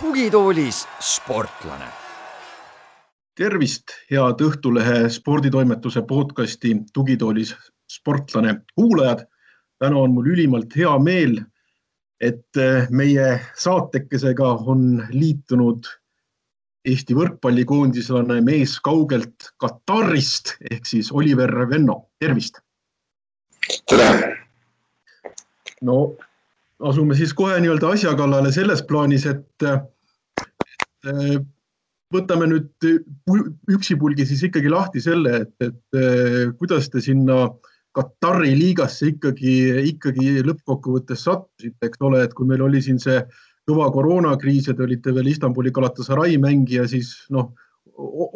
tugitoolis sportlane. tervist, head Õhtulehe sporditoimetuse podcasti Tugitoolis sportlane kuulajad. täna on mul ülimalt hea meel, et meie saatekesega on liitunud Eesti võrkpallikoondislane mees kaugelt Katarist ehk siis Oliver Venno, tervist. tere. no asume siis kohe nii-öelda asja kallale selles plaanis, et Äh, võtame nüüd üksipulgi siis ikkagi lahti selle, et, et äh, kuidas te sinna Katari liigasse ikkagi, ikkagi lõppkokkuvõttes sattusite, eks ole, et kui meil oli siin see kõva koroonakriis ja te olite veel Istanbuli Galatasaray mängija, siis noh,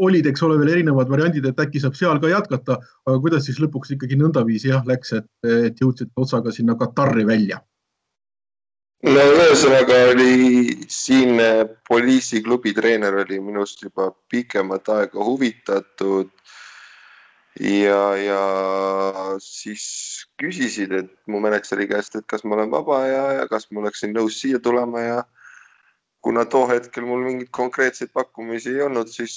olid, eks ole, veel erinevad variandid, et äkki saab seal ka jätkata, aga kuidas siis lõpuks ikkagi nõndaviisi jah läks, et, et jõudsite otsaga sinna Katari välja no ühesõnaga oli siinne poliisiklubi treener oli minust juba pikemat aega huvitatud. Ja, ja siis küsisid, et mu mänedžeri käest, et kas ma olen vaba ja, ja kas ma oleksin nõus siia tulema ja kuna too hetkel mul mingeid konkreetseid pakkumisi ei olnud, siis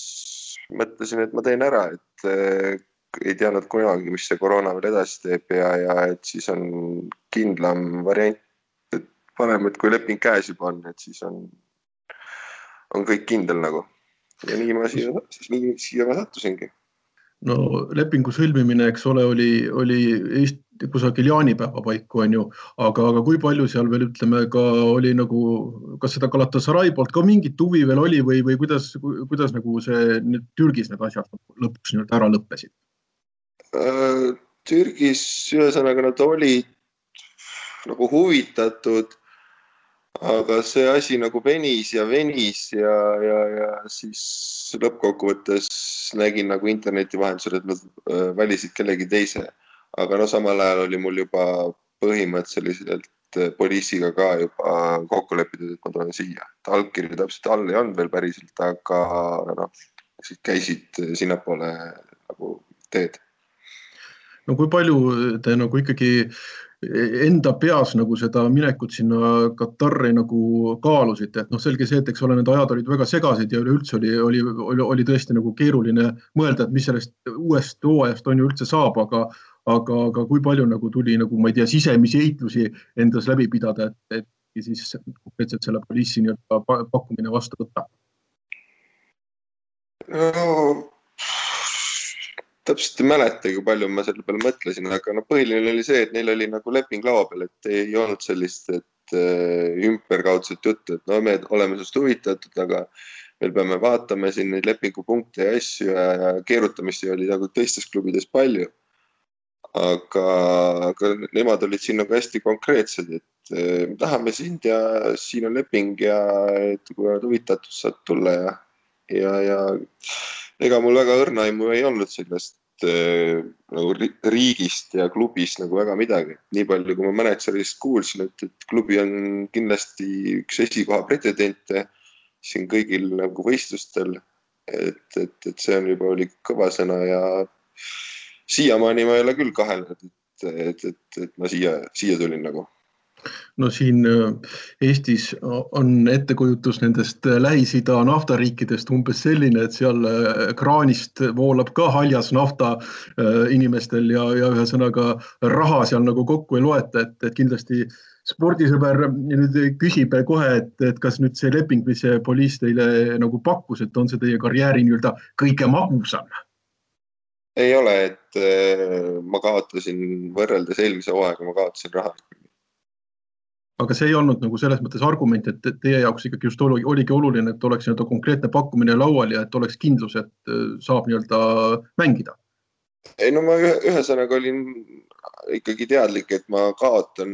mõtlesin, et ma teen ära, et äh, ei teadnud kunagi, mis see koroona veel edasi teeb ja, ja et siis on kindlam variant parem, et kui leping käes juba on, et siis on, on kõik kindel nagu. ja nii ma siia, nii siia ma sattusingi. No lepingu sõlmimine, eks ole, oli, oli Eesti kusagil jaanipäeva paiku on ju, aga, aga kui palju seal veel ütleme ka oli nagu, kas seda Galatasaray poolt ka mingit huvi veel oli või, või kuidas, kuidas nagu see nüüd Türgis need asjad lõpuks nii-öelda ära lõppesid? Äh, Türgis ühesõnaga nad olid nagu huvitatud aga see asi nagu venis ja venis ja, ja, ja siis lõppkokkuvõttes nägin nagu interneti vahendusel, et nad äh, valisid kellegi teise. aga no samal ajal oli mul juba põhimõtteliselt äh, poliisiga ka juba kokku lepitud, et ma tulen siia. allkirju täpselt all ei olnud veel päriselt, aga noh, siis käisid sinnapoole nagu teed. no kui palju te nagu ikkagi enda peas nagu seda minekut sinna Katari nagu kaalusite, et noh, selge see, et eks ole, need ajad olid väga segased ja üleüldse oli, oli, oli, oli tõesti nagu keeruline mõelda, et mis sellest uuest hooajast on ju üldse saab, aga, aga, aga kui palju nagu tuli nagu ma ei tea, sisemisi heitlusi endas läbi pidada, et, et siis konkreetselt selle poliisi nii-öelda pakkumine vastu võtta? no täpselt ei mäleta, kui palju ma selle peale mõtlesin, aga no põhiline oli see, et neil oli nagu leping laua peal, et ei olnud sellist, et äh, ümberkaudset juttu, et no me oleme sinust huvitatud, aga veel peame vaatama siin neid lepingupunkte ja asju ja, ja keerutamist oli nagu teistes klubides palju. aga, aga nemad olid siin nagu hästi konkreetsed, et äh, me tahame sind ja siin on leping ja et kui oled huvitatud, saad tulla ja, ja, ja ega mul väga õrna aimu ei olnud sellest nagu riigist ja klubist nagu väga midagi. nii palju, kui ma mänedžerist kuulsin, et, et klubi on kindlasti üks esikoha pretendente siin kõigil nagu võistlustel. et, et, et see on juba, oli kõva sõna ja siiamaani ma ei ole küll kahelnud, et, et, et, et ma siia, siia tulin nagu no siin äh, Eestis on ettekujutus nendest äh, Lähis-Ida naftariikidest umbes selline, et seal äh, kraanist voolab ka haljas nafta inimestel ja, ja ühesõnaga raha seal nagu kokku ei loeta, et, et kindlasti spordisõber nüüd küsib kohe, et, et kas nüüd see leping, mis see poliis teile nagu pakkus, et on see teie karjääri nii-öelda kõige magusam? ei ole, et ma kaotasin võrreldes eelmise hooaega, ma kaotasin raha aga see ei olnud nagu selles mõttes argument, et teie jaoks ikkagi just oli, oligi oluline, et oleks nii-öelda konkreetne pakkumine laual ja et oleks kindlus, et äh, saab nii-öelda mängida. ei no ma ühesõnaga olin ikkagi teadlik, et ma kaotan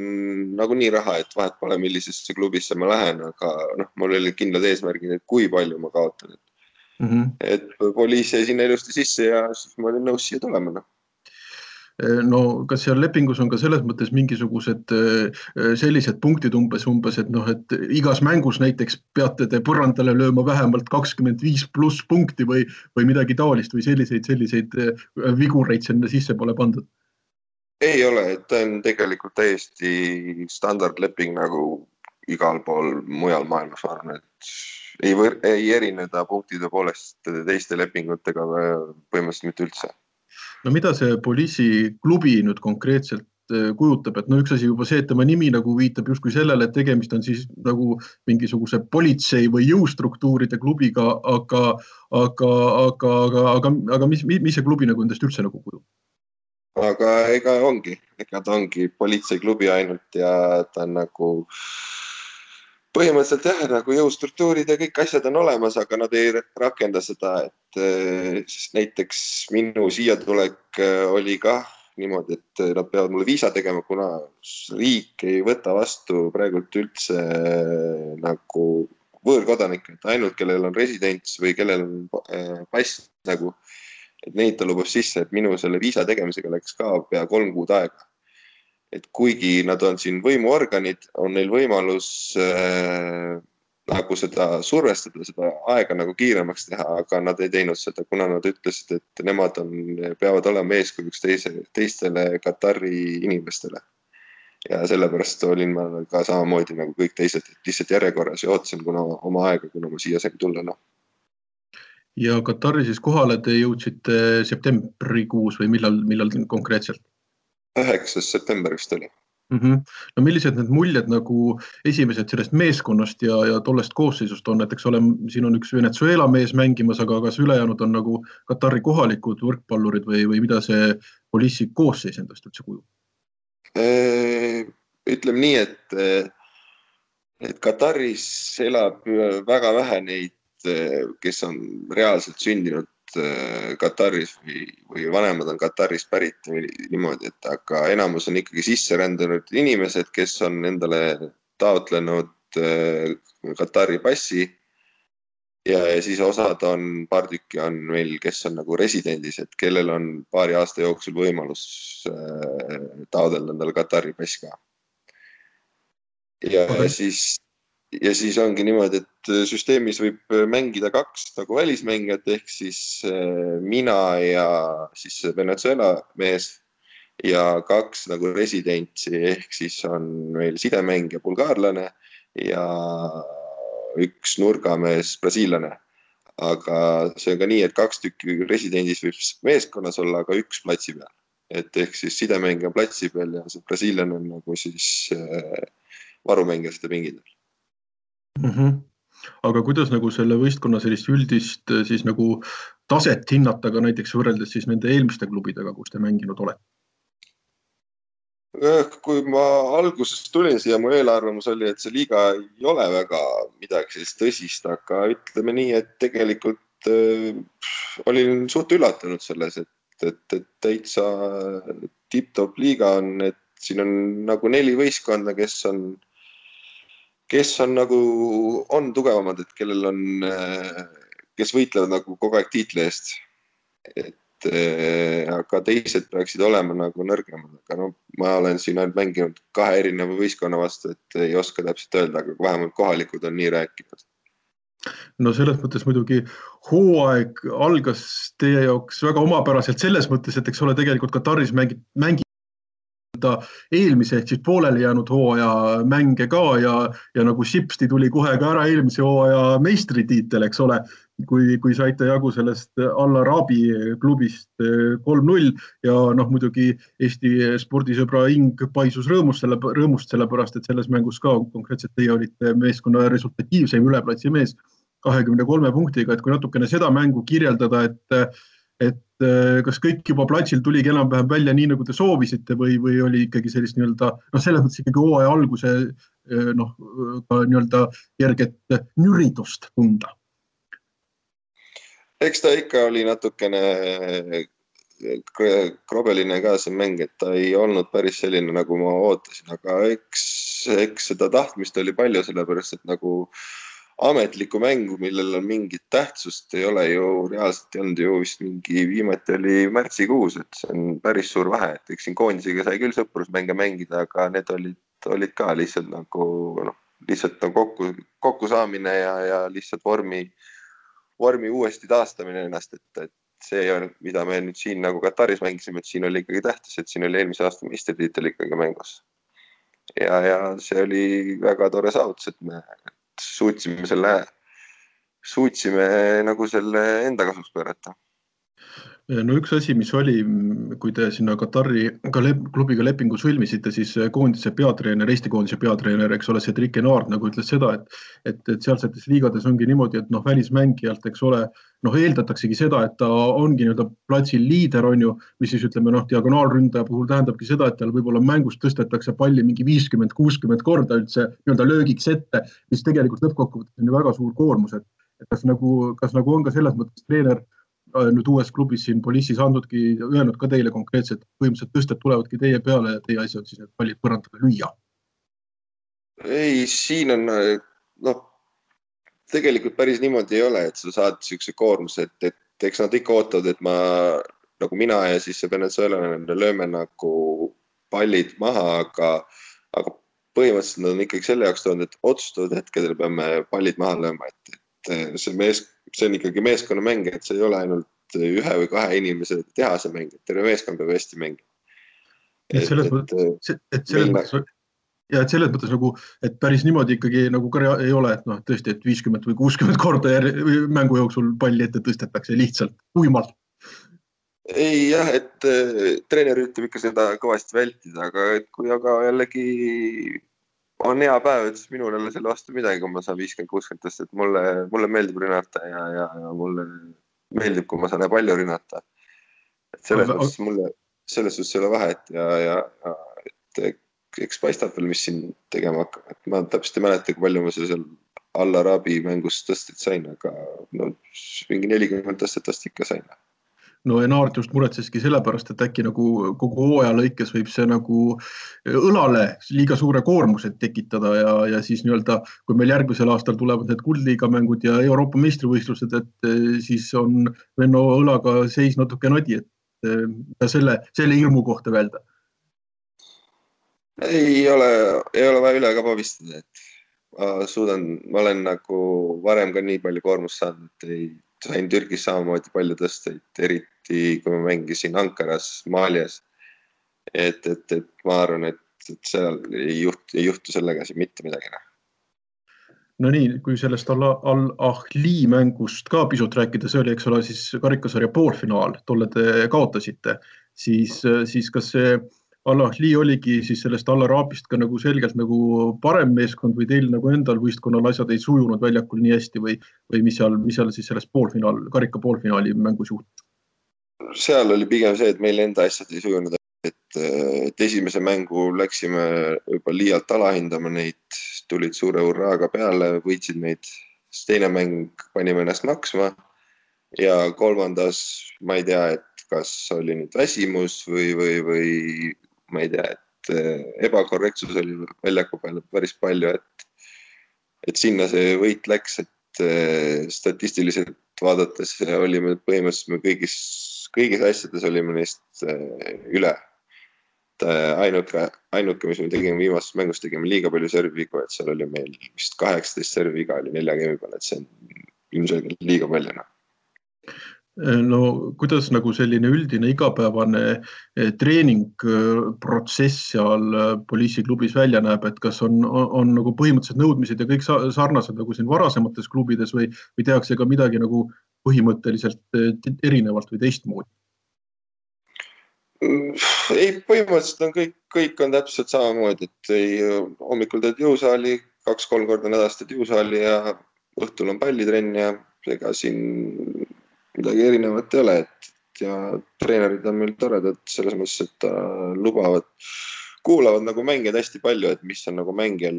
nagunii raha, et vahet pole, millisesse klubisse ma lähen, aga noh, mul olid kindlad eesmärgid, et kui palju ma kaotan, et mm. -hmm. et poliis jäi sinna ilusti sisse ja siis ma olin nõus siia tulema, noh no kas seal lepingus on ka selles mõttes mingisugused sellised punktid umbes, umbes, et noh, et igas mängus näiteks peate te põrandale lööma vähemalt kakskümmend viis pluss punkti või, või midagi taolist või selliseid, selliseid vigureid sinna sisse pole pandud? ei ole, et ta on tegelikult täiesti standardleping nagu igal pool mujal maailmas, ma arvan, et ei, ei erine ta punktide poolest teiste lepingutega põhimõtteliselt mitte üldse. No mida see Police'i klubi nüüd konkreetselt äh, kujutab, et no üks asi juba see, et tema nimi nagu viitab justkui sellele, et tegemist on siis nagu mingisuguse politsei või jõustruktuuride klubiga, aga, aga, aga, aga, aga, aga mis, mis see klubi nagu endast üldse nagu kujutab? aga ega ongi, ega ta ongi politseiklubi ainult ja ta on nagu äh, põhimõtteliselt jah, nagu jõustruktuurid ja kõik asjad on olemas, aga nad ei rakenda seda, et eh, siis näiteks minu siia tulek eh, oli kah niimoodi, et nad peavad mulle viisa tegema, kuna riik ei võta vastu praegult üldse eh, nagu võõrkodanikke, et ainult kellel on residents või kellel on pass nagu, et neid ta lubas sisse, et minu selle viisa tegemisega läks ka pea kolm kuud aega et kuigi nad on siin võimuorganid, on neil võimalus äh, nagu seda survestada, seda aega nagu kiiremaks teha, aga nad ei teinud seda, kuna nad ütlesid, et nemad on, peavad olema eeskujuks teise, teistele Katari inimestele. ja sellepärast olin ma ka samamoodi nagu kõik teised, et lihtsalt järjekorras ja ootasin, kuna oma aega, kuna ma siia sain tulla, noh. ja Katari siis kohale te jõudsite septembrikuus või millal, millal konkreetselt? Üheksas september vist oli mm. -hmm. no millised need muljed nagu esimesed sellest meeskonnast ja, ja tollest koosseisust on, et eks ole, siin on üks Venezuela mees mängimas, aga kas ülejäänud on nagu Katari kohalikud võrkpallurid või, või mida see Polissi koosseis endast üldse kujub? ütleme nii, et, et Kataris elab väga vähe neid, kes on reaalselt sündinud Äh, Kataris või, või vanemad on Katarist pärit niimoodi, et aga enamus on ikkagi sisserändanud inimesed, kes on endale taotlenud äh, Katari passi. ja, ja siis osad on, paar tükki on meil, kes on nagu residendis, et kellel on paari aasta jooksul võimalus äh, taotleda endale Katari pass ka. ja okay. siis ja siis ongi niimoodi, et äh, süsteemis võib äh, mängida kaks nagu välismängijat ehk siis äh, mina ja siis Venezuela mees ja kaks nagu residentsi ehk siis on meil sidemängija bulgaarlane ja üks nurgamees brasiillane. aga see on ka nii, et kaks tükki residendis võib meeskonnas olla, aga üks platsi peal. et ehk siis sidemängija platsi peal ja see brasiillane on nagu siis varumängija seda pingi peal mm. -hmm. aga kuidas nagu selle võistkonna sellist üldist eh, siis nagu taset hinnata ka näiteks võrreldes siis nende eelmiste klubidega, kus te mänginud olete? kui ma alguses tulin siia, mu eelarvamus oli, et see liiga ei ole väga midagi sellist tõsist, aga ütleme nii, et tegelikult äh, olin suht üllatunud selles, et, et, et täitsa tipp-topp liiga on, et siin on nagu neli võistkonda, kes on kes on nagu, on tugevamad, et kellel on, kes võitlevad nagu kogu aeg tiitli eest. et eh, aga teised peaksid olema nagu nõrgemad, aga no ma olen siin ainult mänginud kahe erineva võistkonna vastu, et ei oska täpselt öelda, aga vähemalt kohalikud on nii rääkinud no selles mõttes muidugi hooaeg algas teie jaoks väga omapäraselt selles mõttes, et eks ole, tegelikult Kataris mängib, mängib ta eelmise ehk siis pooleli jäänud hooaja mänge ka ja, ja nagu sipsti tuli kohe ka ära eelmise hooaja meistritiitel, eks ole. kui, kui saite jagu sellest Al-Arabi klubist eh, kolm-null ja noh, muidugi Eesti spordisõbra hing paisus rõõmust selle, rõõmust sellepärast, et selles mängus ka konkreetselt teie olite meeskonna resultatiivseim üleplatsi mees kahekümne kolme punktiga, et kui natukene seda mängu kirjeldada, et et äh, kas kõik juba platsil tuligi enam-vähem välja nii, nagu te soovisite või, või oli ikkagi sellist nii-öelda noh, selles mõttes ikkagi hooaja alguse äh, noh, ka nii-öelda kerget nüridust tunda? eks ta ikka oli natukene krobeline ka see mäng, et ta ei olnud päris selline, nagu ma ootasin, aga eks, eks seda tahtmist oli palju, sellepärast et nagu ametlikku mängu, millel on mingit tähtsust, ei ole ju reaalselt ei olnud ju vist mingi, viimati oli märtsikuus, et see on päris suur vahe, et eks siin koondisega sai küll sõprusmänge mängida, aga need olid, olid ka lihtsalt nagu noh, lihtsalt nagu kokku, kokkusaamine ja, ja lihtsalt vormi, vormi uuesti taastamine ennast, et, et see ei olnud, mida me nüüd siin nagu Kataris mängisime, et siin oli ikkagi tähtis, et siin oli eelmise aasta meistritiitel ikkagi mängus. ja, ja see oli väga tore saavutus, et me suutsime selle, suutsime nagu selle enda kasuks pöörata no üks asi, mis oli, kui te sinna Katari ka lep, klubiga lepingu sõlmisite, siis koondise peatreener, Eesti koondise peatreener, eks ole, Cedric Enard nagu ütles seda, et, et, et sealsetes liigades ongi niimoodi, et noh, välismängijalt, eks ole, noh, eeldataksegi seda, et ta ongi nii-öelda platsil liider, on ju, mis siis ütleme noh, diagonaalründaja puhul tähendabki seda, et tal võib-olla mängus tõstetakse palli mingi viiskümmend, kuuskümmend korda üldse nii-öelda löögiks ette, mis tegelikult lõppkokkuvõttes on ju väga suur koormus, et, kas nagu, kas nagu on ka selles mõttes treener Äh, nüüd uues klubis siin Polissis andnudki, öelnud ka teile konkreetselt, põhimõtteliselt tõsted tulevadki teie peale ja teie asi on siis need pallid põrandale lüüa? ei, siin on noh, tegelikult päris niimoodi ei ole, et sa saad niisuguse koormuse, et, et eks nad ikka ootavad, et ma nagu mina ja siis see venezuelane lööme nagu pallid maha, aga, aga põhimõtteliselt nad on ikkagi selle jaoks toonud, et otsustatud hetkedel peame pallid maha lööma, et, et see mees see on ikkagi meeskonnamäng, et see ei ole ainult ühe või kahe inimese tehase mäng, et terve meeskond peab hästi mängima. et selles mõttes, et selles mõttes ja et selles mõttes nagu, et päris niimoodi ikkagi nagu ka ei ole, et noh, tõesti, et viiskümmend või kuuskümmend korda mängu jooksul palli ette tõstetakse lihtsalt tuimalt. ei jah, et äh, treener üritab ikka seda kõvasti vältida, aga et kui aga jällegi on hea päev, siis minul ei ole selle vastu midagi, kui ma saan viiskümmend, kuuskümmend tõsta, et mulle, mulle meeldib rünnata ja, ja, ja mulle meeldib, kui ma saan palju rünnata. et selles mõttes mulle, selles suhtes ei ole vahet ja, ja, ja et eks paistab veel, mis siin tegema hakkab, et ma täpselt ei mäleta, kui palju ma seal Al-Arabi mängust tõstet sain, aga no mingi nelikümmend tõstet vast ikka sain no Enaart just muretseski sellepärast, et äkki nagu kogu hooaja lõikes võib see nagu õlale liiga suure koormuse tekitada ja, ja siis nii-öelda, kui meil järgmisel aastal tulevad need kuldliiga mängud ja Euroopa meistrivõistlused, et eh, siis on Venno õlaga seis natuke nadi, et eh, ja selle, selle hirmu kohta öelda. ei ole, ei ole vaja üle ka pavistada, et ma suudan, ma olen nagu varem ka nii palju koormust saanud, et ei, sain Türgis samamoodi palju tõsteid, eriti eriti kui ma mängisin Ankaras, Malias. et, et, et ma arvan, et, et seal ei juhtu, ei juhtu sellega siin mitte midagi noh. no nii, kui sellest Al-Ahli mängust ka pisut rääkida, see oli, eks ole, siis karikasarja poolfinaal, tolle te kaotasite, siis, siis kas see Al-Ahli oligi siis sellest Al-Arabist ka nagu selgelt nagu parem meeskond või teil nagu endal võistkonnal asjad ei sujunud väljakul nii hästi või, või mis seal, mis seal siis selles poolfinaal, karika poolfinaali mängus juhtus? Seal oli pigem see, et meil enda asjad ei sujunud, et, et esimese mängu läksime juba liialt alahindama neid, tulid suure hurraaga peale, võitsid meid. siis teine mäng panime ennast maksma ja kolmandas ma ei tea, et kas oli nüüd väsimus või, või, või ma ei tea, et ebakorrektsus oli väljaku peal päris palju, et, et sinna see võit läks, et statistiliselt vaadates olime põhimõtteliselt me kõigis kõigis asjades olime neist äh, üle. et äh, ainuke, ainuke, mis me tegime viimases mängus, tegime liiga palju servivigu, et seal oli meil vist kaheksateist serviviga oli nelja geimi peal, et see on ilmselgelt liiga palju noh no kuidas nagu selline üldine igapäevane treeningprotsess seal poliisiklubis välja näeb, et kas on, on, on nagu põhimõtteliselt nõudmised ja kõik sarnased nagu siin varasemates klubides või, või tehakse ka midagi nagu põhimõtteliselt erinevalt või teistmoodi? ei, põhimõtteliselt on kõik, kõik on täpselt samamoodi, et ei, hommikul teed jõusaali, kaks-kolm korda nädalas teed jõusaali ja õhtul on pallitrenn ja ega siin midagi erinevat ei ole, et ja treenerid on meil toredad selles mõttes, et ta lubavad, kuulavad nagu mängijaid hästi palju, et mis on nagu mängijal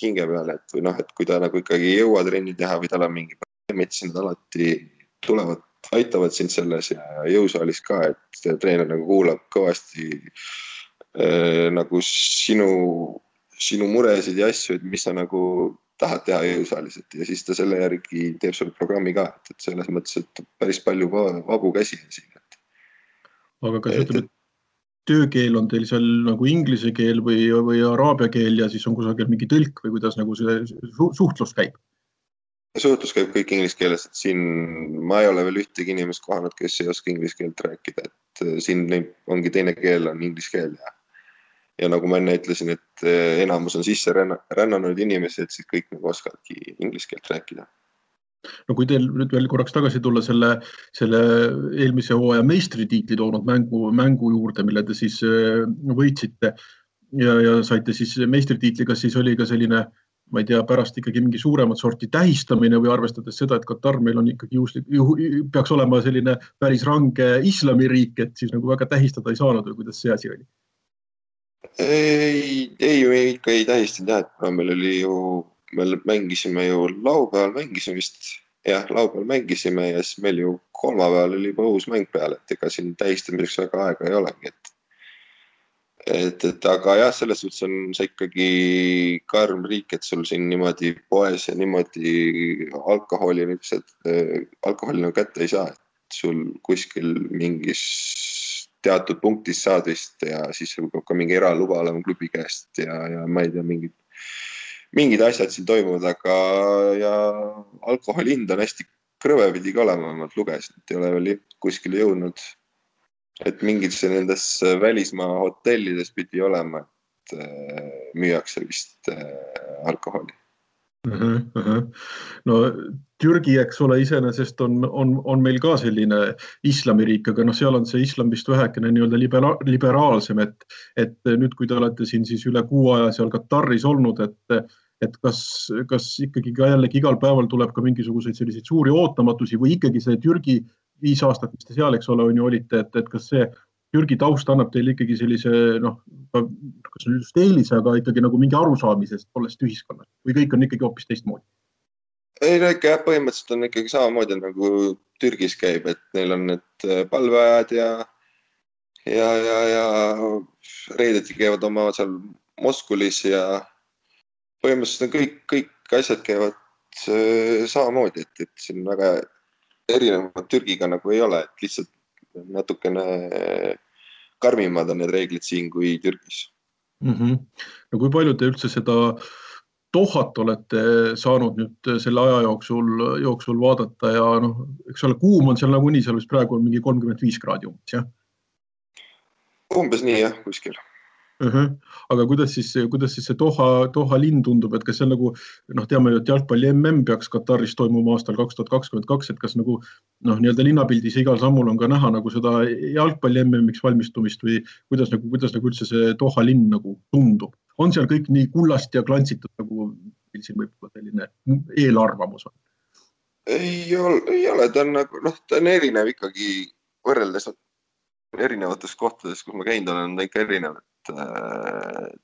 hinge peal, et või noh, et kui ta nagu ikkagi ei jõua trenni teha või tal on mingi metsid alati tulevad, aitavad sind selles ja jõusaalis ka, et treener nagu kuulab kõvasti äh, nagu sinu, sinu muresid ja asju, et mis sa nagu tahad teha jõusaalis, et ja siis ta selle järgi teeb sulle programmi ka, et, et selles mõttes, et päris palju vabu käsi on siin, aga kas ütleme, et töökeel on teil seal nagu inglise keel või, või araabia keel ja siis on kusagil mingi tõlk või kuidas nagu see suhtlus käib? suhtlus käib kõik inglise keeles, et siin ma ei ole veel ühtegi inimest kohanud, kes ei oska inglise keelt rääkida, et äh, siin ongi teine keel on inglise keel ja ja nagu ma enne ütlesin, et äh, enamus on sisse rännanud inimesed, siis kõik nagu oskavadki inglise keelt rääkida no kui teil nüüd veel korraks tagasi tulla selle, selle eelmise hooaja meistritiitli toonud mängu, mängu juurde, mille te siis äh, võitsite ja, ja saite siis meistritiitli, kas siis oli ka selline, ma ei tea, pärast ikkagi mingi suuremat sorti tähistamine või arvestades seda, et Katar meil on ikkagi juhuslik, peaks olema selline päris range islamiriik, et siis nagu väga tähistada ei saanud või kuidas see asi oli? Ei, ei, me ikka ei tähistanud jah, et meil oli ju me mängisime ju laupäeval mängisime vist, jah, laupäeval mängisime ja siis meil ju kolmapäeval oli juba uus mäng peal, et ega siin tähistamiseks väga aega ei olegi, et. et, et aga jah, selles suhtes on see ikkagi karm riik, et sul siin niimoodi poes ja niimoodi alkoholi niisugused, alkoholi nagu kätte ei saa, et sul kuskil mingis teatud punktis saad vist ja siis sul peab ka mingi eraluba olema klubi käest ja, ja ma ei tea, mingid mingid asjad siin toimuvad, aga ja alkoholi hind on hästi krõve pidi ka olema, ma lugesin, et ei ole veel kuskile jõudnud. et mingites nendes välismaa hotellides pidi olema, et äh, müüakse vist äh, alkoholi uh -huh. no Türgi, eks ole, iseenesest on, on, on meil ka selline islamiriik, aga noh, seal on see islam vist vähekene nii-öelda libera, liberaalsem, et, et nüüd, kui te olete siin siis üle kuu aja seal Kataris olnud, et et kas, kas ikkagi ka jällegi igal päeval tuleb ka mingisuguseid selliseid suuri ootamatusi või ikkagi see Türgi viis aastat, mis te seal, eks ole, on ju olite, et, et kas see Türgi taust annab teile ikkagi sellise noh, kas just eelise, aga ikkagi nagu mingi arusaamise tollest ühiskonnast või kõik on ikkagi hoopis teistmoodi? ei no ikka jah, põhimõtteliselt on ikkagi samamoodi nagu Türgis käib, et neil on need äh, palveajad ja ja, ja, ja reedeti käivad oma seal Moskulis ja põhimõtteliselt on kõik, kõik asjad käivad äh, samamoodi, et, et siin väga erinevat Türgiga nagu ei ole, et lihtsalt natukene karmimad on need reeglid siin kui Türgis mm. -hmm. no kui palju te üldse seda Dohat olete saanud nüüd selle aja jooksul, jooksul vaadata ja noh, eks ole, kuum on seal nagunii, seal vist praegu on mingi kolmkümmend viis kraadi umbes, jah? umbes nii jah, kuskil uh. -huh. aga kuidas siis, kuidas siis see Doha, Doha linn tundub, et kas see on nagu noh, teame ju, et jalgpalli mm peaks Kataris toimuma aastal kaks tuhat kakskümmend kaks, et kas nagu noh, nii-öelda linnapildis igal sammul on ka näha nagu seda jalgpalli MM-iks valmistumist või kuidas nagu, kuidas nagu üldse see Doha linn nagu tundub, on seal kõik nii kullast ja klantsitud nagu meil siin võib-olla selline eelarvamus on? ei ole, ei ole, ta on nagu noh, ta on erinev ikkagi võrreldes erinevates kohtades, kus ma käinud olen, on ta ikka erinev, et,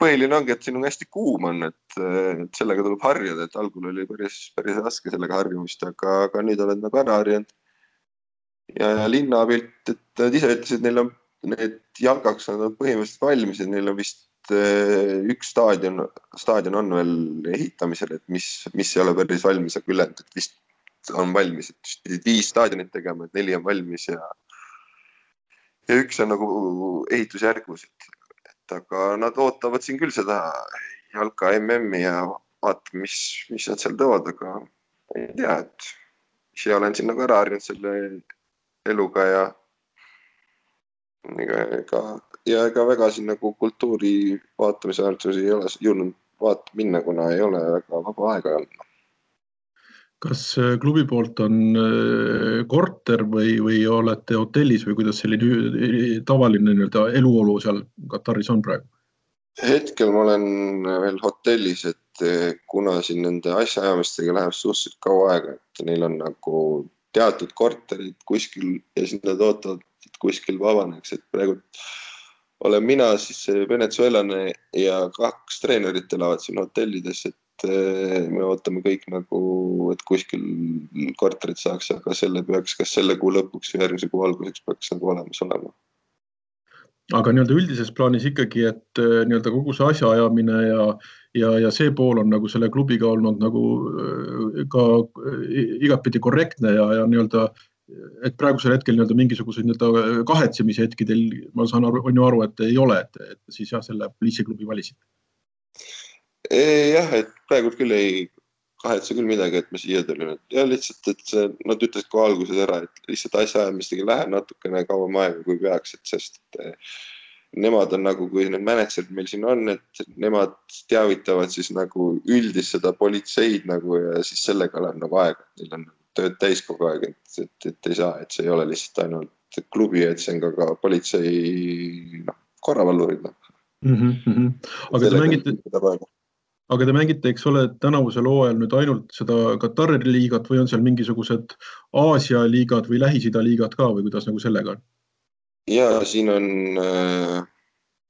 põhiline ongi, et on hästi kuum on, et, et sellega tuleb harjuda, et algul oli päris, päris raske sellega harjumist, aga, aga nüüd oled nagu ära harjunud. ja, ja linnapilt, et nad ise ütlesid, neil on need jalkaks on põhimõtteliselt valmis, et neil on vist eh, üks staadion, staadion on veel ehitamisel, et mis, mis ei ole päris valmis, aga ülejäänud, vist on valmis, et viis staadionit tegema, et neli on valmis ja ja üks on nagu ehitusjärgus, et, et aga nad ootavad siin küll seda jalka MM-i ja vaatame, mis, mis nad seal toovad, aga ei tea, et ise olen siin nagu ära harjunud selle eluga ja ega, ega ja ega väga siin nagu kultuuri vaatamise väärtusi ei ole jõudnud vaata minna, kuna ei ole väga vaba aega olnud kas äh, klubi poolt on äh, korter või, või olete hotellis või kuidas selline tavaline nii-öelda eluolu seal Kataris on praegu? hetkel ma olen veel hotellis, et äh, kuna siin nende asjaajamistega läheb suhteliselt kaua aega, et neil on nagu teatud korterid kuskil ja siis nad ootavad, et kuskil vabaneks, et praegu olen mina siis venezuelane ja kaks treenerit elavad siin hotellides, et me ootame kõik nagu, et kuskil korterit saaks, aga selle peaks, kas selle kuu lõpuks või järgmise kuu alguseks peaks nagu olemas olema. aga nii-öelda üldises plaanis ikkagi, et äh, nii-öelda kogu see asjaajamine ja, ja, ja see pool on nagu selle klubiga olnud nagu äh, ka igatpidi korrektne ja, ja nii-öelda, et praegusel hetkel nii-öelda mingisuguseid nii-öelda kahetsemise hetki teil, ma saan aru, on ju aru, et ei ole, et, siis jah, selle poliitsiklubi valisite. Jah, et praegu küll ei kahetse küll midagi, et ma siia tulin, et ja lihtsalt, et see, nad ütlesid kohe alguses ära, et lihtsalt asjaajamistega läheb natukene kauem aega, kui peaks, et sest et nemad on nagu, kui need mänedžerid meil siin on, et nemad teavitavad siis nagu üldist seda politseid nagu ja siis sellega läheb nagu aega, neil on tööd täis kogu aeg, et, et, et ei saa, et see ei ole lihtsalt ainult klubi, et see on ka, ka politsei noh, korravalvurid noh mm. -hmm. aga te mängite, aga te mängite, eks ole, tänavusel hooajal nüüd ainult seda Katari liigat või on seal mingisugused Aasia liigad või Lähis-Ida liigad ka või kuidas nagu sellega on? ja siin on, äh,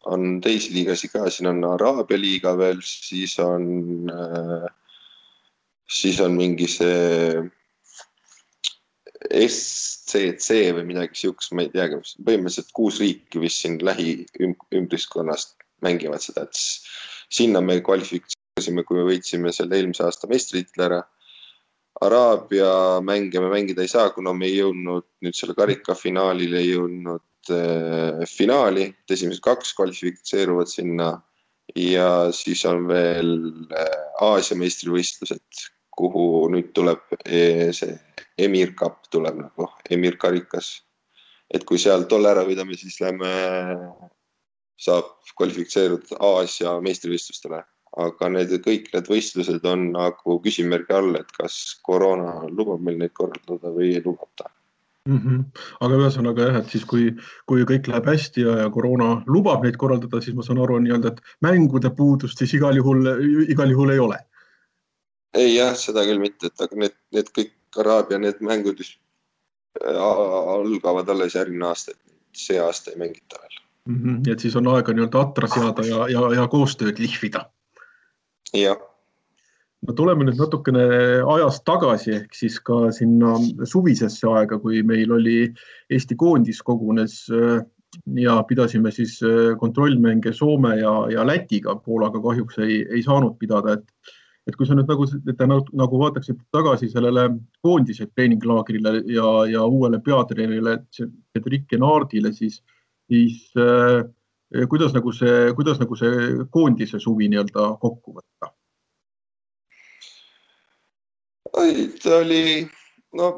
on teisi liigasid ka, siin on Araabia liiga veel, siis on, äh, siis on mingi see SCC või midagi siukest, ma ei teagi, põhimõtteliselt kuus riiki vist siin lähiümbriskonnast mängivad seda, et sinna me kvalifik-, alustasime, kui me võitsime selle eelmise aasta meistritiitli ära. Araabia mänge me mängida ei saa, kuna me ei jõudnud nüüd selle karika finaalile ei jõudnud äh, finaali, et esimesed kaks kvalifitseeruvad sinna ja siis on veel äh, Aasia meistrivõistlused, kuhu nüüd tuleb e, see Emir Cup tuleb nagu Emir karikas. et kui seal tolle ära võidame, siis lähme, saab kvalifitseeruda Aasia meistrivõistlustele aga need kõik need võistlused on nagu küsimärgi all, et kas koroona lubab meil neid korraldada või ei lubata mm. -hmm. aga ühesõnaga jah, et siis kui, kui kõik läheb hästi ja, ja koroona lubab neid korraldada, siis ma saan aru nii-öelda, et mängude puudust siis igal juhul, igal juhul ei ole. ei jah, seda küll mitte, et aga need, need kõik Araabia need mängud äh, algavad alles järgmine aasta, et see aasta ei mängita veel mm. -hmm. et siis on aega nii-öelda atra seada ja, ja, ja koostööd lihvida jah. no tuleme nüüd natukene ajas tagasi ehk siis ka sinna suvisesse aega, kui meil oli Eesti koondis kogunes äh, ja pidasime siis äh, kontrollmänge Soome ja, ja Lätiga, Poolaga kahjuks ei, ei saanud pidada, et et kui sa nüüd nagu, nagu vaataksite tagasi sellele koondise treeninglaagrile ja, ja uuele peatreenerile Cedric Enardile, siis, siis äh, kuidas nagu see, kuidas nagu see koondise suvi nii-öelda kokku võtta? oi, ta oli, no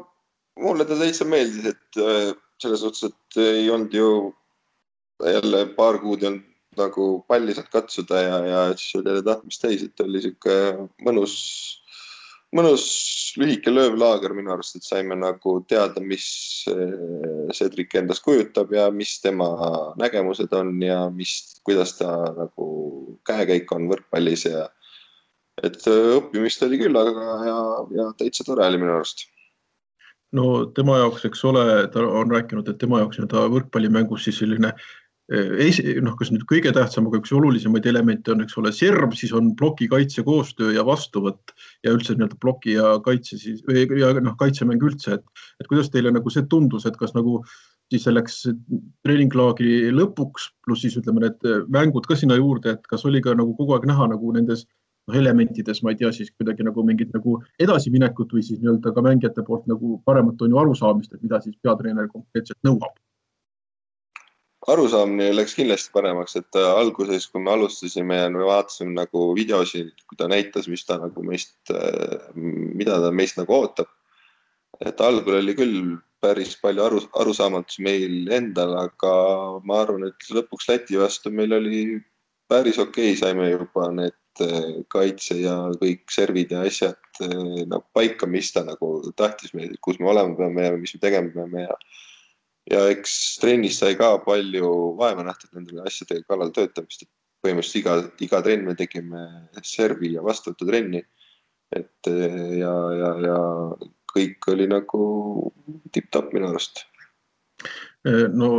mulle ta täitsa meeldis, et äh, selles suhtes, et ei olnud ju jälle paar kuud ei olnud nagu palli saanud katsuda ja, ja siis oli jälle tahtmist täis, et oli sihuke mõnus, mõnus lühike löövlaager minu arust, et saime nagu teada, mis äh, Cedric endast kujutab ja mis tema nägemused on ja mis, kuidas ta nagu käekäik on võrkpallis ja et äh, õppimist oli küll, aga ja, ja täitsa tore oli minu arust. no tema jaoks, eks ole, ta on rääkinud, et tema jaoks nii-öelda võrkpallimängus siis selline äh, noh, kas nüüd kõige tähtsam, aga üks olulisemaid elemente on, eks ole, serv, siis on ploki kaitse koostöö ja vastuvõtt ja üldse nii-öelda ploki ja kaitse siis või ja noh, kaitsemäng üldse, et, et kuidas teile nagu see tundus, et kas nagu siis selleks treeninglaagri lõpuks pluss siis ütleme, need mängud ka sinna juurde, et kas oli ka nagu kogu aeg näha nagu nendes noh, elementides, ma ei tea, siis kuidagi nagu mingit nagu edasiminekut või siis nii-öelda ka mängijate poolt nagu paremat on ju arusaamist, et mida siis peatreener konkreetselt nõuab? Arusaamine läks kindlasti paremaks, et äh, alguses, kui me alustasime ja me vaatasime nagu videosid, kui ta näitas, mis ta nagu meist, äh, mida ta meist nagu ootab. et algul oli küll päris palju aru, arusaamatusi meil endal, aga ma arvan, et lõpuks Läti vastu meil oli päris okei okay,, saime juba need Eh, kaitse ja kõik servid ja asjad nagu paika, mis ta nagu tahtis meil, kus me olema peame ja mis me tegema peame ja ja eks trennis sai ka palju vaeva nähtud nende asjade kallal töötamist, et põhimõtteliselt iga, iga trenn me tegime servi ja vastuvõtutrenni. et eh, ja, ja, ja kõik oli nagu tipp-topp minu arust no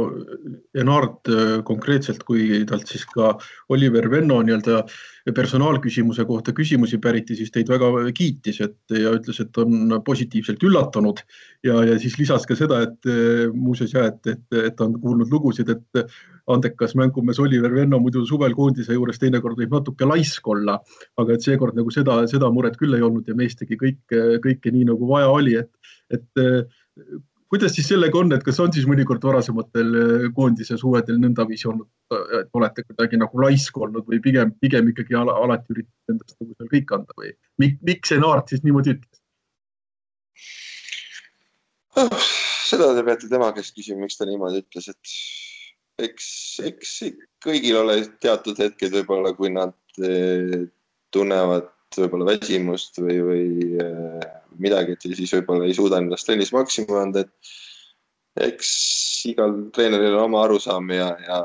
Enart eh, konkreetselt, kui talt siis ka Oliver Venno nii-öelda personaalküsimuse kohta küsimusi päriti, siis teid väga kiitis, et ja ütles, et on positiivselt üllatunud. Ja, ja siis lisas ka seda, et muuseas ja et, et, et ta on kuulnud lugusid, et andekas mängumees Oliver Venno muidu suvel koondise juures teinekord võib natuke laisk olla, aga et seekord nagu seda, seda muret küll ei olnud ja mees tegi kõike, kõike nii nagu vaja oli, et, et kuidas siis sellega on, et kas on siis mõnikord varasematel äh, koondise suvedel nõndaviisi olnud, et olete kuidagi nagu laisk olnud või pigem, pigem ikkagi ala, alati üritate endast nagu seal kõik anda või Mik, miks see Naart siis niimoodi ütles oh,? seda te peate tema käest küsima, miks ta niimoodi ütles, et eks, eks kõigil ole teatud hetked võib-olla, kui nad eh, tunnevad võib-olla väsimust või, või äh, midagi, et siis võib-olla ei suuda endast trennis maksimumi anda, et eks igal treeneril on oma arusaam ja, ja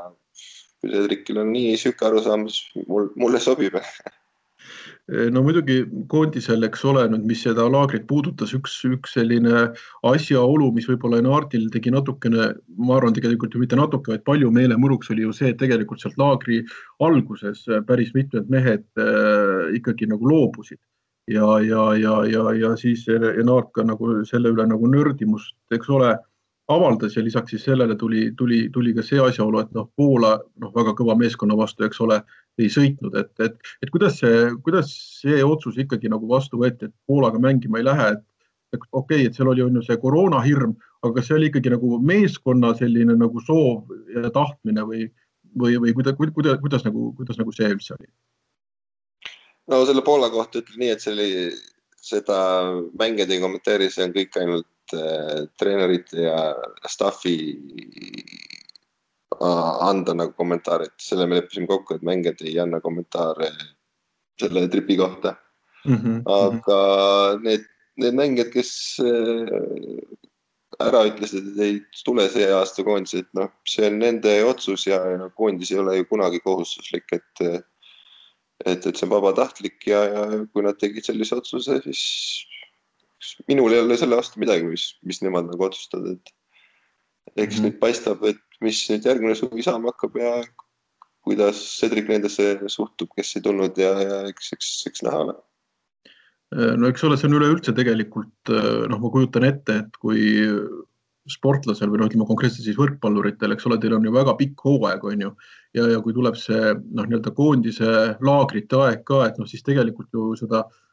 kui Cedricil on nii sihuke arusaam, siis mul, mulle sobib no muidugi koondisel, eks ole, nüüd, mis seda laagrit puudutas, üks, üks selline asjaolu, mis võib-olla Enardil tegi natukene, ma arvan, tegelikult ju mitte natuke, vaid palju meelemõruks oli ju see, et tegelikult sealt laagri alguses päris mitmed mehed äh, ikkagi nagu loobusid. Ja, ja, ja, ja, ja siis Enard ka nagu selle üle nagu nördimust, eks ole avaldas ja lisaks siis sellele tuli, tuli, tuli ka see asjaolu, et noh, Poola noh, väga kõva meeskonna vastu, eks ole, ei sõitnud, et, et, et kuidas see, kuidas see otsus ikkagi nagu vastu võeti, et Poolaga mängima ei lähe, et okei okay,, et seal oli on ju see koroonahirm, aga kas see oli ikkagi nagu meeskonna selline nagu soov ja tahtmine või, või, või kuidas, kuidas, kuidas nagu, kuidas nagu see üldse oli? no selle Poola kohta ütlen nii, et see oli, seda mängijad ei kommenteeri, see on kõik ainult Äh, treenerite ja staffi anda nagu kommentaare, et selle me leppisime kokku, et mängijad ei anna kommentaare selle tripi kohta mm. -hmm. aga need, need mängijad, kes äh, ära ütlesid, et ei tule see aasta koondise, et noh, see on nende otsus ja, ja koondis ei ole ju kunagi kohustuslik, et et, et see on vabatahtlik ja, ja kui nad tegid sellise otsuse, siis minul ei ole selle vastu midagi, mis, mis nemad nagu otsustavad, et eks mm -hmm. nüüd paistab, et mis nüüd järgmine suvi saama hakkab ja kuidas Cedric nendesse suhtub, kes ei tulnud ja, ja eks, eks, eks näha ole. No eks ole, see on üleüldse tegelikult noh, ma kujutan ette, et kui sportlasel või noh, ütleme konkreetselt siis võrkpalluritel, eks ole, teil on ju väga pikk hooaeg, on ju, ja, ja kui tuleb see noh, nii-öelda koondise laagrite aeg ka, et noh, siis tegelikult ju seda äh,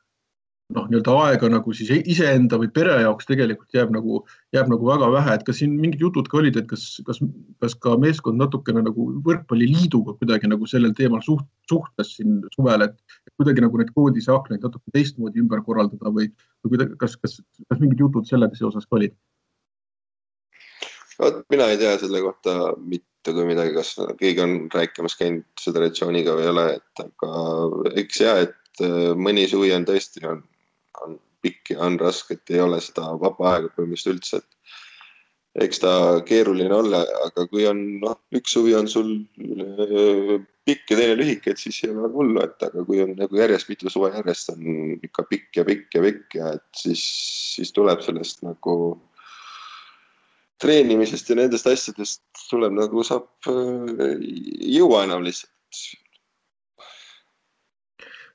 noh, nii-öelda aega nagu siis iseenda või pere jaoks tegelikult jääb nagu, jääb nagu väga vähe, et kas siin mingid jutud ka olid, et kas, kas, kas ka meeskond natukene nagu võrkpalliliiduga kuidagi nagu sellel teemal suht, suhtles siin suvel, et kuidagi nagu neid koondise aknaid natuke teistmoodi ümber korraldada või, või kuidagi, kas, kas, kas mingid jutud sellega seoses ka olid? vot mina ei tea selle kohta mitte kui midagi, kas keegi on rääkimas käinud föderatsiooniga või ei ole, et aga eks ja, et äh, mõni suvi on tõesti on on pikk ja on raske, et ei ole seda vaba aega põhimõtteliselt üldse, et eks ta keeruline olla, aga kui on noh, üks suvi on sul äh, pikk ja teine lühike, et siis ei ole väga hullu, et aga kui on nagu järjest mitu suve järjest on ikka pikk ja pikk ja pikk ja et siis, siis tuleb sellest nagu treenimisest ja nendest asjadest tuleb nagu saab, äh, ei jõua enam lihtsalt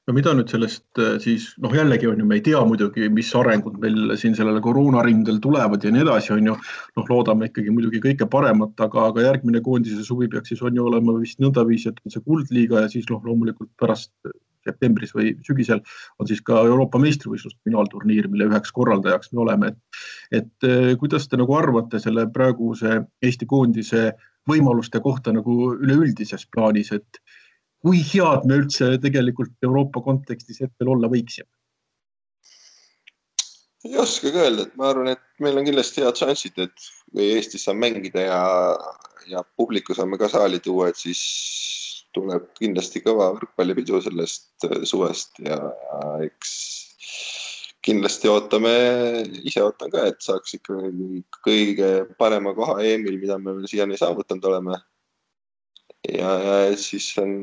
no mida nüüd sellest äh, siis noh, jällegi on ju, me ei tea muidugi, mis arengud meil siin sellele koroonarindel tulevad ja nii edasi, on ju. noh, loodame ikkagi muidugi kõike paremat, aga, aga järgmine koondise suvi peaks siis on ju olema vist nõndaviisi, et on see kuldliiga ja siis noh, loomulikult pärast septembris või sügisel on siis ka Euroopa meistrivõistluste finaalturniir, mille üheks korraldajaks me oleme. et, et äh, kuidas te nagu arvate selle praeguse Eesti koondise võimaluste kohta nagu üleüldises plaanis, et kui head me üldse tegelikult Euroopa kontekstis hetkel olla võiksime? ei oskagi öelda, et ma arvan, et meil on kindlasti head šansid, et kui Eestis saab mängida ja, ja publiku saame ka saali tuua, et siis tuleb kindlasti kõva võrkpallipidu sellest äh, suvest ja, ja eks kindlasti ootame, ise ootan ka, et saaks ikka kõige parema koha EM-il, mida me veel siiani saavutanud oleme ja, ja siis on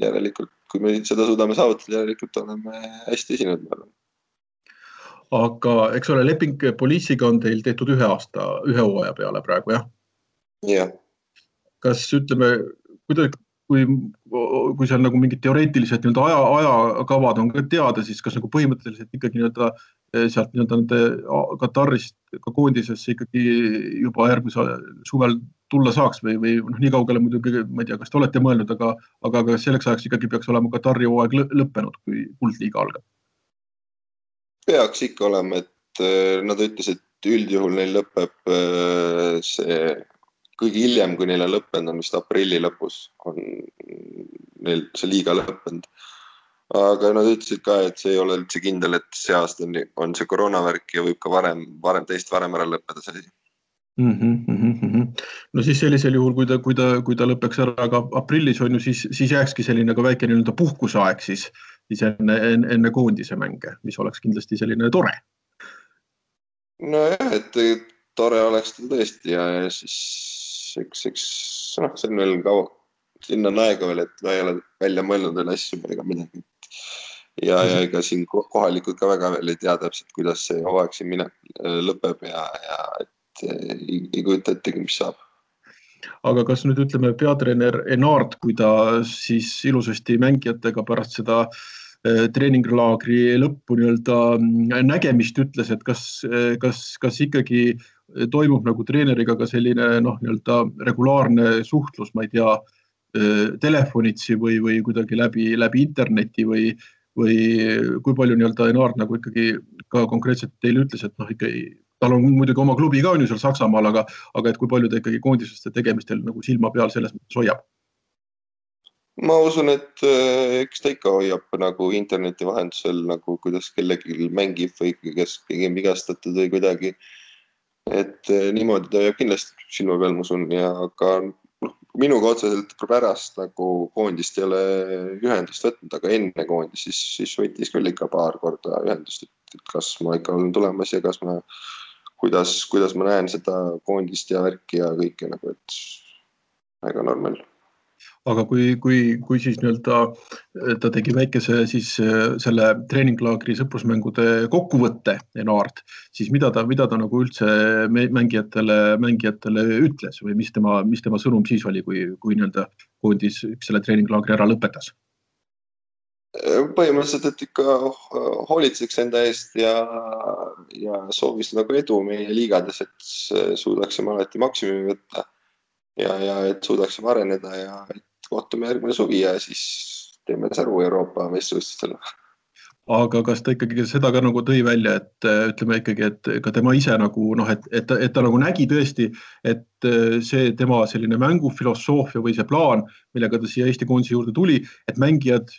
järelikult, kui me seda suudame saavutada, järelikult oleme hästi esinenud, ma arvan. aga eks ole, leping Police'iga on teil tehtud ühe aasta, ühe hooaja peale praegu jah? jah. kas ütleme, kuidagi, kui, kui seal nagu mingid teoreetilised nii-öelda aja, ajakavad on ka teada, siis kas nagu põhimõtteliselt ikkagi nii-öelda eh, sealt nii-öelda nende Katarist ka koondisesse ikkagi juba järgmise suvel tulla saaks või, või noh, nii kaugele muidugi, ma ei tea, kas te olete mõelnud, aga, aga kas selleks ajaks ikkagi peaks olema Katari hooaeg lõppenud, kui kuldliiga algab? peaks ikka olema, et eh, nad ütlesid, üldjuhul neil lõpeb äh, see kõige hiljem, kui neil on lõppenud, on vist aprilli lõpus on neil see liiga lõppenud. aga nad ütlesid ka, et see ei ole üldse kindel, et see aasta on, on see koroonavärk ja võib ka varem, varem, teist varem ära lõppeda see asi. Mm -hmm, mm -hmm. No siis sellisel juhul, kui ta, kui ta, kui ta lõpeks ära ka aprillis on ju, siis, siis jääkski selline ka väike nii-öelda puhkuseaeg siis, siis enne, enne, enne koondise mänge, mis oleks kindlasti selline tore nojah, et tore oleks ta tõesti ja, ja siis eks, eks noh, see on veel kaua, sinna on aega veel, et ma ei ole välja mõelnud veel asju ega midagi. ja, ja ega siin kohalikud ka väga veel ei tea täpselt, kuidas see hooaeg siin mine-, lõpeb ja, ja et ei, ei kujuta ettegi, mis saab. Aga kas nüüd ütleme, peatreener Enart, kui ta siis ilusasti mängijatega pärast seda äh, Äh, treeninglaagri lõppu nii-öelda mm, nägemist ütles, et kas, äh, kas, kas ikkagi toimub nagu treeneriga ka selline noh, nii-öelda regulaarne suhtlus, ma ei tea, äh, telefonitsi või, või kuidagi läbi, läbi interneti või, või kui palju nii-öelda Enaart nagu ikkagi ka konkreetselt teile ütles, et noh, ikkagi tal on muidugi oma klubi ka on ju seal Saksamaal, aga, aga et kui palju ta ikkagi koondiseste tegemistel nagu silma peal selles mõttes hoiab ma usun, et äh, eks ta ikka hoiab nagu interneti vahendusel nagu kuidas kellelgi mängib või kes keegi on vigastatud või kuidagi. et äh, niimoodi ta hoiab kindlasti silma peal, ma usun, ja ka noh, minuga otseselt pärast nagu koondist ei ole ühendust võtnud, aga enne koondist, siis, siis võttis küll ikka paar korda ühendust, et kas ma ikka olen tulemas ja kas ma, kuidas, kuidas ma näen seda koondist ja värki ja kõike nagu, et väga normaal aga kui, kui, kui siis nii-öelda ta tegi väikese siis selle treeninglaagri sõprusmängude kokkuvõtte, Enaart, siis mida ta, mida ta nagu üldse mängijatele, mängijatele ütles või mis tema, mis tema sõnum siis oli, kui, kui nii-öelda koondis selle treeninglaagri ära lõpetas? Põhimõtteliselt, et ikka hoolitseks enda eest ja, ja soovis nagu edu meie liigades, et suudaksime alati maksimumi võtta. Ja, ja et suudaksime areneda ja kohtume järgmine suvi ja siis teeme säru Euroopa meistrivõistlustel aga kas ta ikkagi seda ka nagu tõi välja, et ütleme ikkagi, et ka tema ise nagu noh, et, et, et ta nagu nägi tõesti, et see tema selline mängufilosoofia või see plaan, millega ta siia Eesti koondise juurde tuli, et mängijad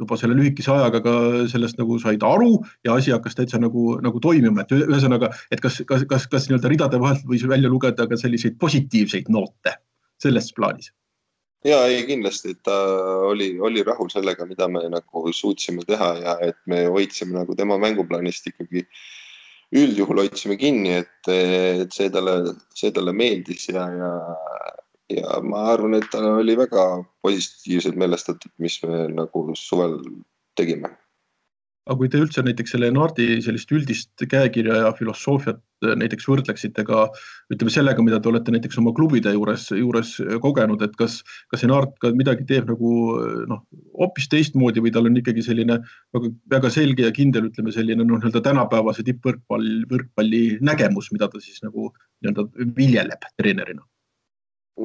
juba selle lühikese ajaga ka sellest nagu said aru ja asi hakkas täitsa nagu, nagu toimima, et ühesõnaga, et kas, kas, kas, kas nii-öelda ridade vahelt võis välja lugeda ka selliseid positiivseid noote selles plaanis? Ja ei kindlasti, ta oli, oli rahul sellega, mida me nagu suutsime teha ja et me hoidsime nagu tema mänguplaanist ikkagi üldjuhul hoidsime kinni, et, et see talle, see talle meeldis ja, ja, ja ma arvan, et ta oli väga positiivselt meelestatud, mis me nagu suvel tegime aga kui te üldse näiteks selle Nardi sellist üldist käekirja ja filosoofiat äh, näiteks võrdleksite ka ütleme sellega, mida te olete näiteks oma klubide juures, juures kogenud, et kas, kas see Nart ka midagi teeb nagu äh, noh, hoopis teistmoodi või tal on ikkagi selline väga, väga selge ja kindel, ütleme selline noh, nii-öelda tänapäevase tippvõrkpall, võrkpalli nägemus, mida ta siis nagu nii-öelda viljeleb treenerina?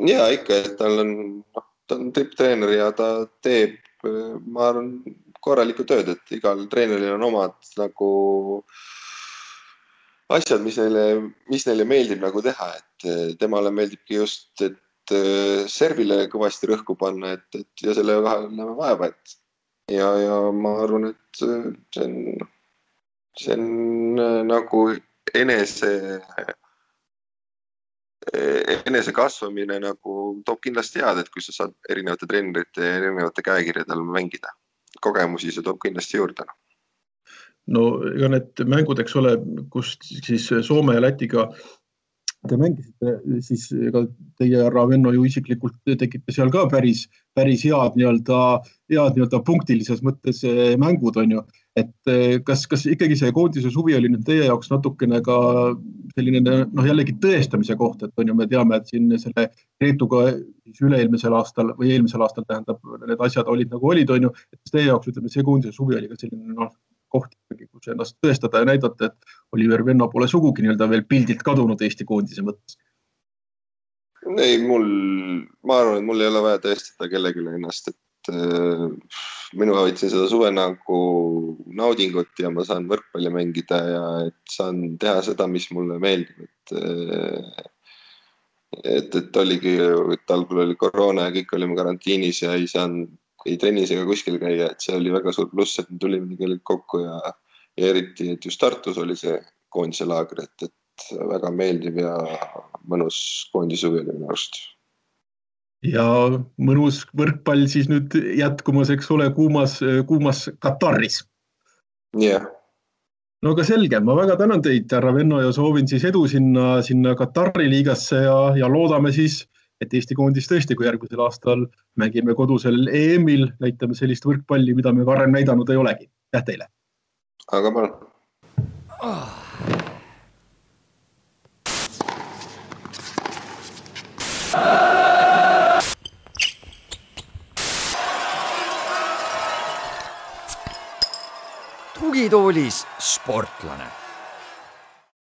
Ja ikka, et tal on, noh, ta on tipptreener ja ta teeb, ma arvan korralikku tööd, et igal treeneril on omad nagu asjad, mis neile, mis neile meeldib nagu teha, et eh, temale meeldibki just, et eh, servile kõvasti rõhku panna, et, et ja selle vahel näeme vaeva, et ja, ja ma arvan, et eh, see on, see on nagu enese, enese kasvamine nagu toob kindlasti head, et kui sa saad erinevate treenerite ja erinevate käekirjade all mängida kogemusi see toob kindlasti juurde. no ega need mängud, eks ole, kus siis Soome ja Lätiga te mängisite, siis ega teie, härra Venno, ju isiklikult tegite seal ka päris, päris head nii-öelda, head nii-öelda punktilises mõttes eh, mängud on ju. Et eh, kas, kas ikkagi see koondise suvi oli nüüd teie jaoks natukene ka selline noh, jällegi tõestamise koht, et on ju, me teame, et siin selle Leetuga üle-eelmisel aastal või eelmisel aastal tähendab, need asjad olid nagu olid, on ju, et teie jaoks ütleme, see koondise suvi oli ka selline noh, koht ikkagi, kus ennast tõestada ja näidata, et Oliver Venno pole sugugi nii-öelda veel pildilt kadunud Eesti koondise mõttes. ei, mul, ma arvan, et mul ei ole vaja tõestada kellelegi ennast, et äh, mina võtsin seda suve nagu naudingut ja ma saan võrkpalli mängida ja et saan teha seda, mis mulle meeldib, et äh, et, et oligi, et algul oli koroona ja kõik olime karantiinis ja ei saanud ei trennis ega kuskil käia, et see oli väga suur pluss, et me tulime kõik kokku ja, ja eriti, et just Tartus oli see koondise laager, et, et väga meeldiv ja mõnus koondise suvi oli minu arust. Ja mõnus võrkpall siis nüüd jätkumas, eks ole, kuumas, kuumas Kataris. jah yeah no aga selge, ma väga tänan teid, härra Venno ja soovin siis edu sinna, sinna Katari liigasse ja, ja loodame siis et Eesti koondis tõesti, kui järgmisel aastal mängime kodusel EM-il, näitame sellist võrkpalli, mida me varem näidanud ei olegi. aitäh teile. aga palun oh.. Tugitoolis sportlane